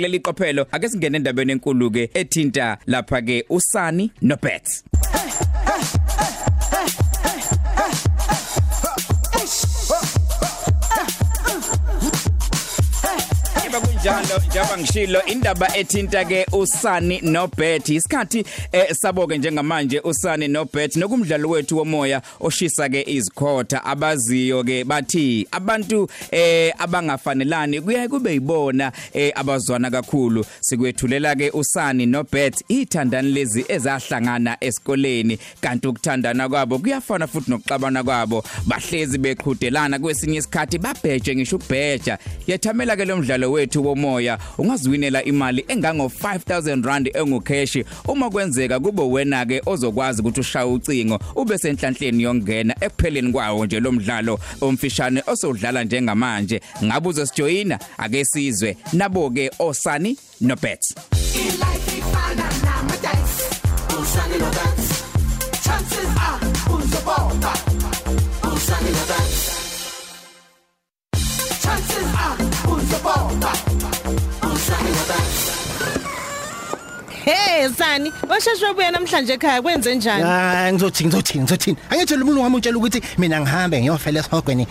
kuleli qophelo ake singene endabeni enkulu ke ethinta lapha ke usani noBets kunjalo njengoba ngishilo indaba ethinta ke usani noBet isikhathi eh, sabo ke njengamanje usani noBet nokumdlalo wethu womoya oshisa ke izikhotha abaziyo ke bathi abantu eh abangafanelani kuye kube yibona eh, abazwana kakhulu. Sikwethulela ke usani noBet ithandani lezi ezahlangana esikoleni. Kanti ukuthandana kwabo kuyafana futhi nokuxabana kwabo. Bahlezi beqhudelana kwesinye isikhathi babheje ngisho ubheja yethamela ke lo mdlalo wethu womoya ungaziwinela imali engango 5000 rand engucash. Uma kwenzeka kube wena ke ozokwazi ukuthi ushaya ucingo ube senhlanhleni yongena ekupheleni kwawo nje lo mdlalo omfishane osodlala njengamanje. Ngabe uzosijoyina ake sizwe nabo ke osani nobets Sani, washashwe buya namhlanje ekhaya kwenze njani? hayi ngizothi ngizothi ngizothi angitshela umuntu wami utshela ukuthi mina ngihambe ngiyofela esihogweni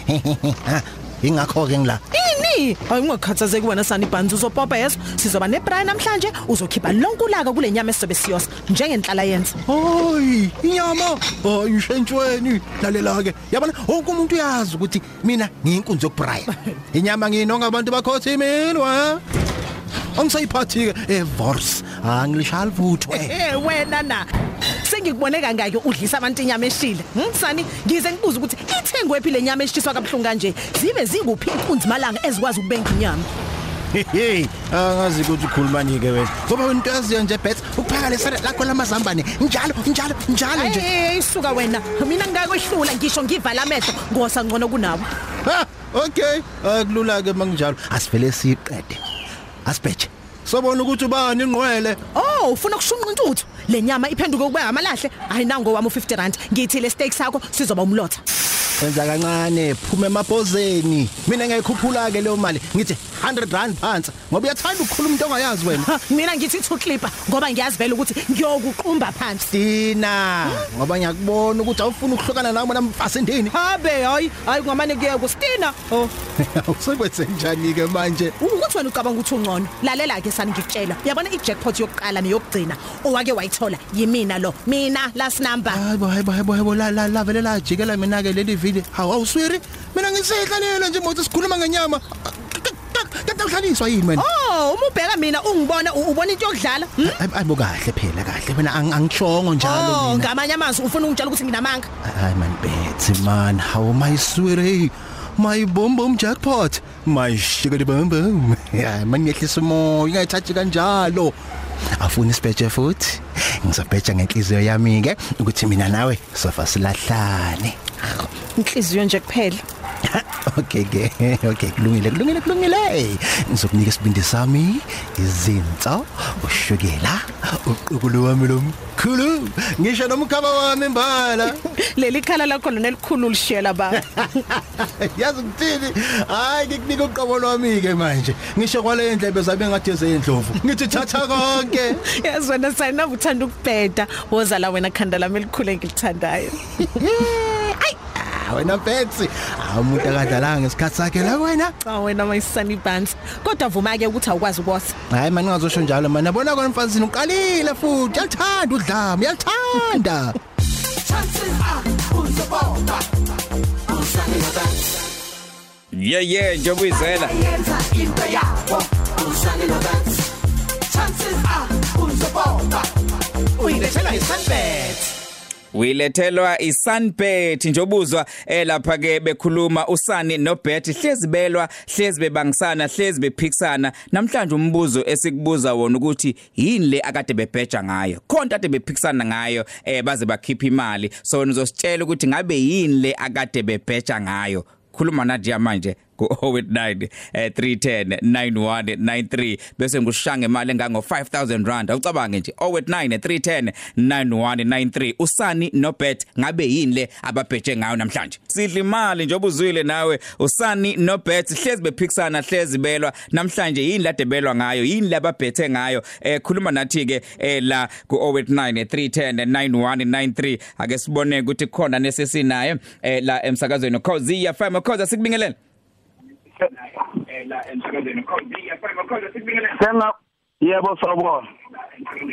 ha ingakho ke ngila Ini? Hayi ungakhathazeki wena Sani Banzi uzopopa yeso. Sizoba nebrayi namhlanje uzokhipha lonke ulaka kule nyama esizobe siyosa njengenhlala yenza. hayi inyama hayi ishentshweni lalela ke yabona wonke umuntu uyazi ukuthi mina ngiyinkunzi yokubraya inyama nginonga abantu bakhothi mina wa angisayiphathi ke evors angilishali futhi we Eh wena na. Sengikubone kangaki udlisa abantu inyama eshile. Hm Sani, ngize ngibuza ukuthi ithengwe phi le nyama eshiswa kabuhlungu kanje. Zibe zinguphi inkunzi malanga ezikwazi ukubenga inyama. hey angazi ukuthi ukhulumani ke wena ngoba wena into yaziyo nje bet ukuphaka lesare lakho lamazambane njalo njalo njalo nje Hey isuka wena. Mina ngingakwehlula ngisho ngivala amehlo ngosa ngcono kunawe. ha okay akulula ke manginjalo asivele siqede asibheje sobona ukuthi ubani ingqwele Oh, ufuna ukushunqa intuthu. Le nyama iphenduke kube amalahle. Hayi nango wami u50 rand. Ngithi le steak sakho sizoba umlotha. Wenza kancane phuma emabhozeni mina ngiyikhuphula ke leyo mali ngithi 100 rand phansi ngoba uyathanda ukukhuluma into ongayazi wena Ha, mina ngithi two clipper ngoba ngiyazi vele ukuthi ngiyokuqumba phansi. Dina ngoba ngiyakubona ukuthi awufuni ukuhlukana nami namfasendini Habe hayi, hayi kungamane kuye kustina. Oh, usekwenze njani ke manje ukuthi wena ucabanga ukuthi ungcono. Lalela ke sani ngikutshela. Uyabona i-jackpot yokuqala neyokugcina owake wayithola yimina lo. Mina last number. hayibo hayibo hayibo hayibo la la la vele la jikela mina ke leli vili hawu awuswiri mina ngisehlalele nje mothi sikhuluma ngenyama. Kanti uhlaliswa yini wena? Oh, uma ubheka mina ungibona u- ubona into yokudlala? Hmm? ayibo kahle phela kahle. Wena ang- angitshongo njalo Oh, mina. ngamanye amazwi ufuna ungitshela ukuthi nginamanga. hayi man bethi man. How my sweetie my bomb bomb jackpot. My sugar bomb bomb ya man ngehlisa umoya ingayithathi kanjalo. Afuna isibheje futhi? Ngizobheja ngenhliziyo yami ke ukuthi mina nawe sofa silahlane. Inhliziyo nje kuphela. okay ke okay kulungile kulungile kulungile. Ngizokunika isibindi sami izinso ushukela uqukulu wami lomkhulu ngisho nomkhaba wami imbala Leli khala lakho lona elikhulu lishela ba. yazi ngithini? Hayi ngikunika uqobo lwami ke manje. Ngisho kwale ndlebe zabe ngathi ezendlovu ngithi thatha konke. Yazi wena sayina uthanda ukubheda. Woza la wena khanda lami elikhulu engilithandayo. Ay ah, wena Betsy umuntu akadlalanga ngesikhathi sakhe la wena. Cha wena mayisani bands. Kodwa vuma ke ukuthi awukwazi ukuwosa. hayi mani ngazosho njalo manje yabona kona mfazini uqalile futhi. Uyathanda udlame uyathanda. Chances are uzobona usane no dance yeah yeah njengoba uyizela. Yenza into yakho usane no dance chances are uzobona uyilethela isunbet. Wilethelwa iSunbet njobuzwa eh lapha ke bekhuluma usani noBet hlezi belwa hlezi bebangisana hlezi bephikisana. Namhlanje umbuzo esikubuza wona ukuthi yini le akade bebheja ngayo? Khonto ade bephikisana ngayo eh baze bakhipha imali. So nizositshela ukuthi ngabe yini le akade bebheja ngayo? Khuluma nathi manje. Ku 089 eh, 310 9193 bese ngushange imali engango 5000 rand. Awucabange nje 089 310 9193 usani nobet ngabe yini le ababheje ngayo namhlanje? Sidla imali njengoba uzwile nawe. Usani nobet hlezi bephikisana hlezi belwa. Namhlanje yini la debelwa ngayo? Yini lababhethe ngayo? Eh khuluma nathi ke eh, la ku 089 310 9193 ake sibone ukuthi khona nesesinaye eh, la emsakazweni. Cause FM cause sikubingelela Senga yebo sawubona.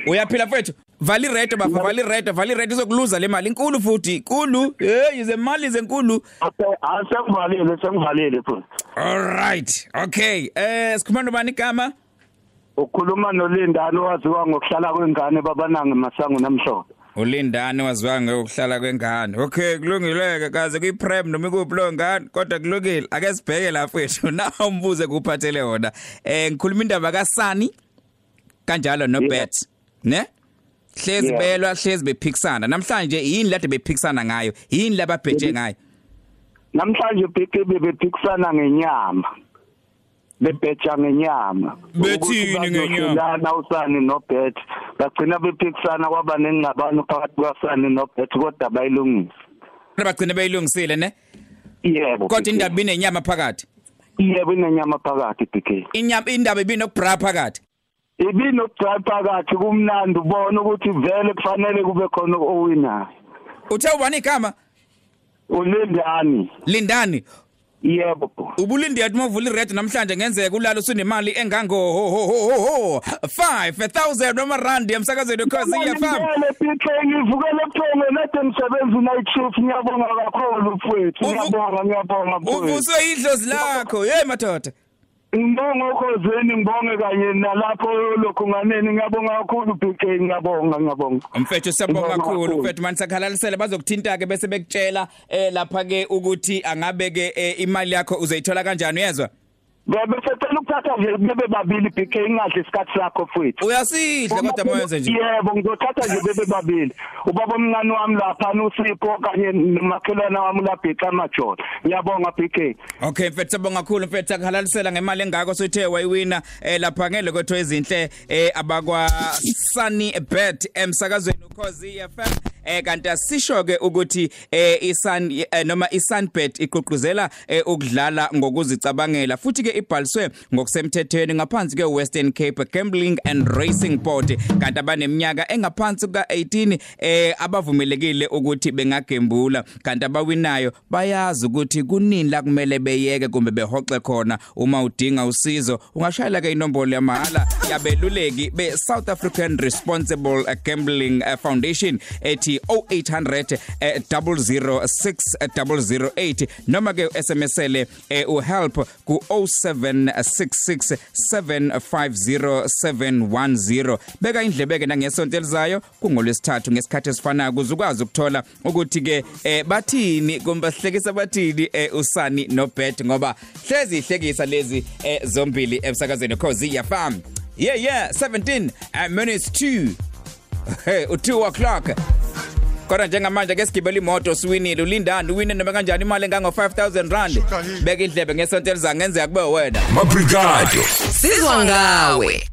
uyaphila mfethu. Vali red bafa vali red vali red izokuluza le mali. Inkulu futhi inkulu. Hey ize mali zenkulu Asengivalile sengivalile futhi. all right okay. Eh sikhuluma bani igama Ukhuluma noLindani owaziwa ngokuhlala kwengane babanange masango namhlophe. Ulindane waziwa ngokuhlala kwengane. Okay kulungileke kaze kuyiprem noma ikuphi lo ngane kodwa kulungile. Ake sibheke la mfethu na umbuze kuphathele wona. Eh ngikhuluma indaba kaSani? Kanjalo no bet ne? Hlezi Yeah. belwa hlezi bephikisana. Namhlanje yini lade bephikisana ngayo? Yini lababheje ngayo? Namhlanje bheke bebephikisana ngenyama. Bebheja ngenyama. Bethini ngenyama? Lana usani noBet. Bagcina bephikisana kwaba nengxabano phakathi kwaSani noBet kodwa bayilungisa. bagcine beyilungisile ne Yebo. kodwa indaba inenyama phakathi Yebo inenyama phakathi BK. inyama indaba ibinokubra phakathi Ibinokudrive phakathi kumnandi ubona ukuthi vele kufanele kube khona owinayo. uthe ubani igama Ulindani. lindani Yebo. ubulindi yathi mawuvula ired namhlanje ngenzeka ulalo usunemali engango ho ho ho ho ho. 5000 noma rand emsakazweni cause iyafam Ngiyabonga PK ngivukele ebuthongo nade ngisebenza night shift ngiyabonga kakhulu mfowethu. Uvu- ngiyabonga ngiyabonga mfowethu. uvuswe idlozi lakho. Hey madoda. Ngibonga ukhozeni ngibonge kanye nalapho lokhu-nganeni ngiyabonga kakhulu PK ngiyabonga ngiyabonga. Mfethu siyabonga Ngibonga kakhulu. kakhulu. mfethu manje sakhalalisele bazokuthinta ke bese bekutshela eh lapha ke ukuthi angabe ke eh, imali yakho uzoyithola kanjani uyezwa? Besecela ukuthatha nje bebe babili PK ingadli isikhathi sakho mfowethu uyasidla kodwa mayenze nje. Yebo ngizothatha nje bebe babili. Ubaba omncane wami lapha nosipho kanye nomakhelwane wami labhica amajola. Ngiyabonga PK Okay mfethu siyabonga kakhulu mfethu. Akhalalisela ngemali engako sothe wayiwina eh lapha ngele kwethu ezinhle eh abakwa Sunny Bet emsakazweni ukhozi FM eh kanti asisho ke ukuthi eh isun eh, noma iSunbet iqoquzela eh, ukudlala ngokuzicabangela. Futhi ke ibhaliswe ngokusemthethweni ngaphansi ke Western Cape Gambling and Racing Board. Kanti abaneminyaka engaphansi kuka 18 eh abavumelekile ukuthi bengagembula. Kanti abawinayo bayazi ukuthi kunini la kumele beyeke kumbe behoxe khona. Uma udinga usizo ungashayela ke inombolo yamahala yabeluleki be South African Responsible Gambling eh, Foundation ethi 0800 eh, 006008 noma ke SMSele uhelp ku 0766750710 beka indlebe ke nangesonto elizayo kungolwesithathu ngesikhathi esifanayo ukuze ukwazi ukuthola ukuthi ke eh, bathini kumbe sihlekisa bathini eh, usani nobet ngoba hlezi ihlekisa lezi eh, zombili emsakazweni cause iyafam yeah yeah 17 uh, minutes 2 hey u2 o'clock. Kodwa njengamanje ke sigibela imoto siwinile. Ulindani uwine noma kanjani? Imali engango 5000 rand. Beka indlebe ngesonto elizayo ngenzeka kube wena. Mabrigado. Sizwa ngawe.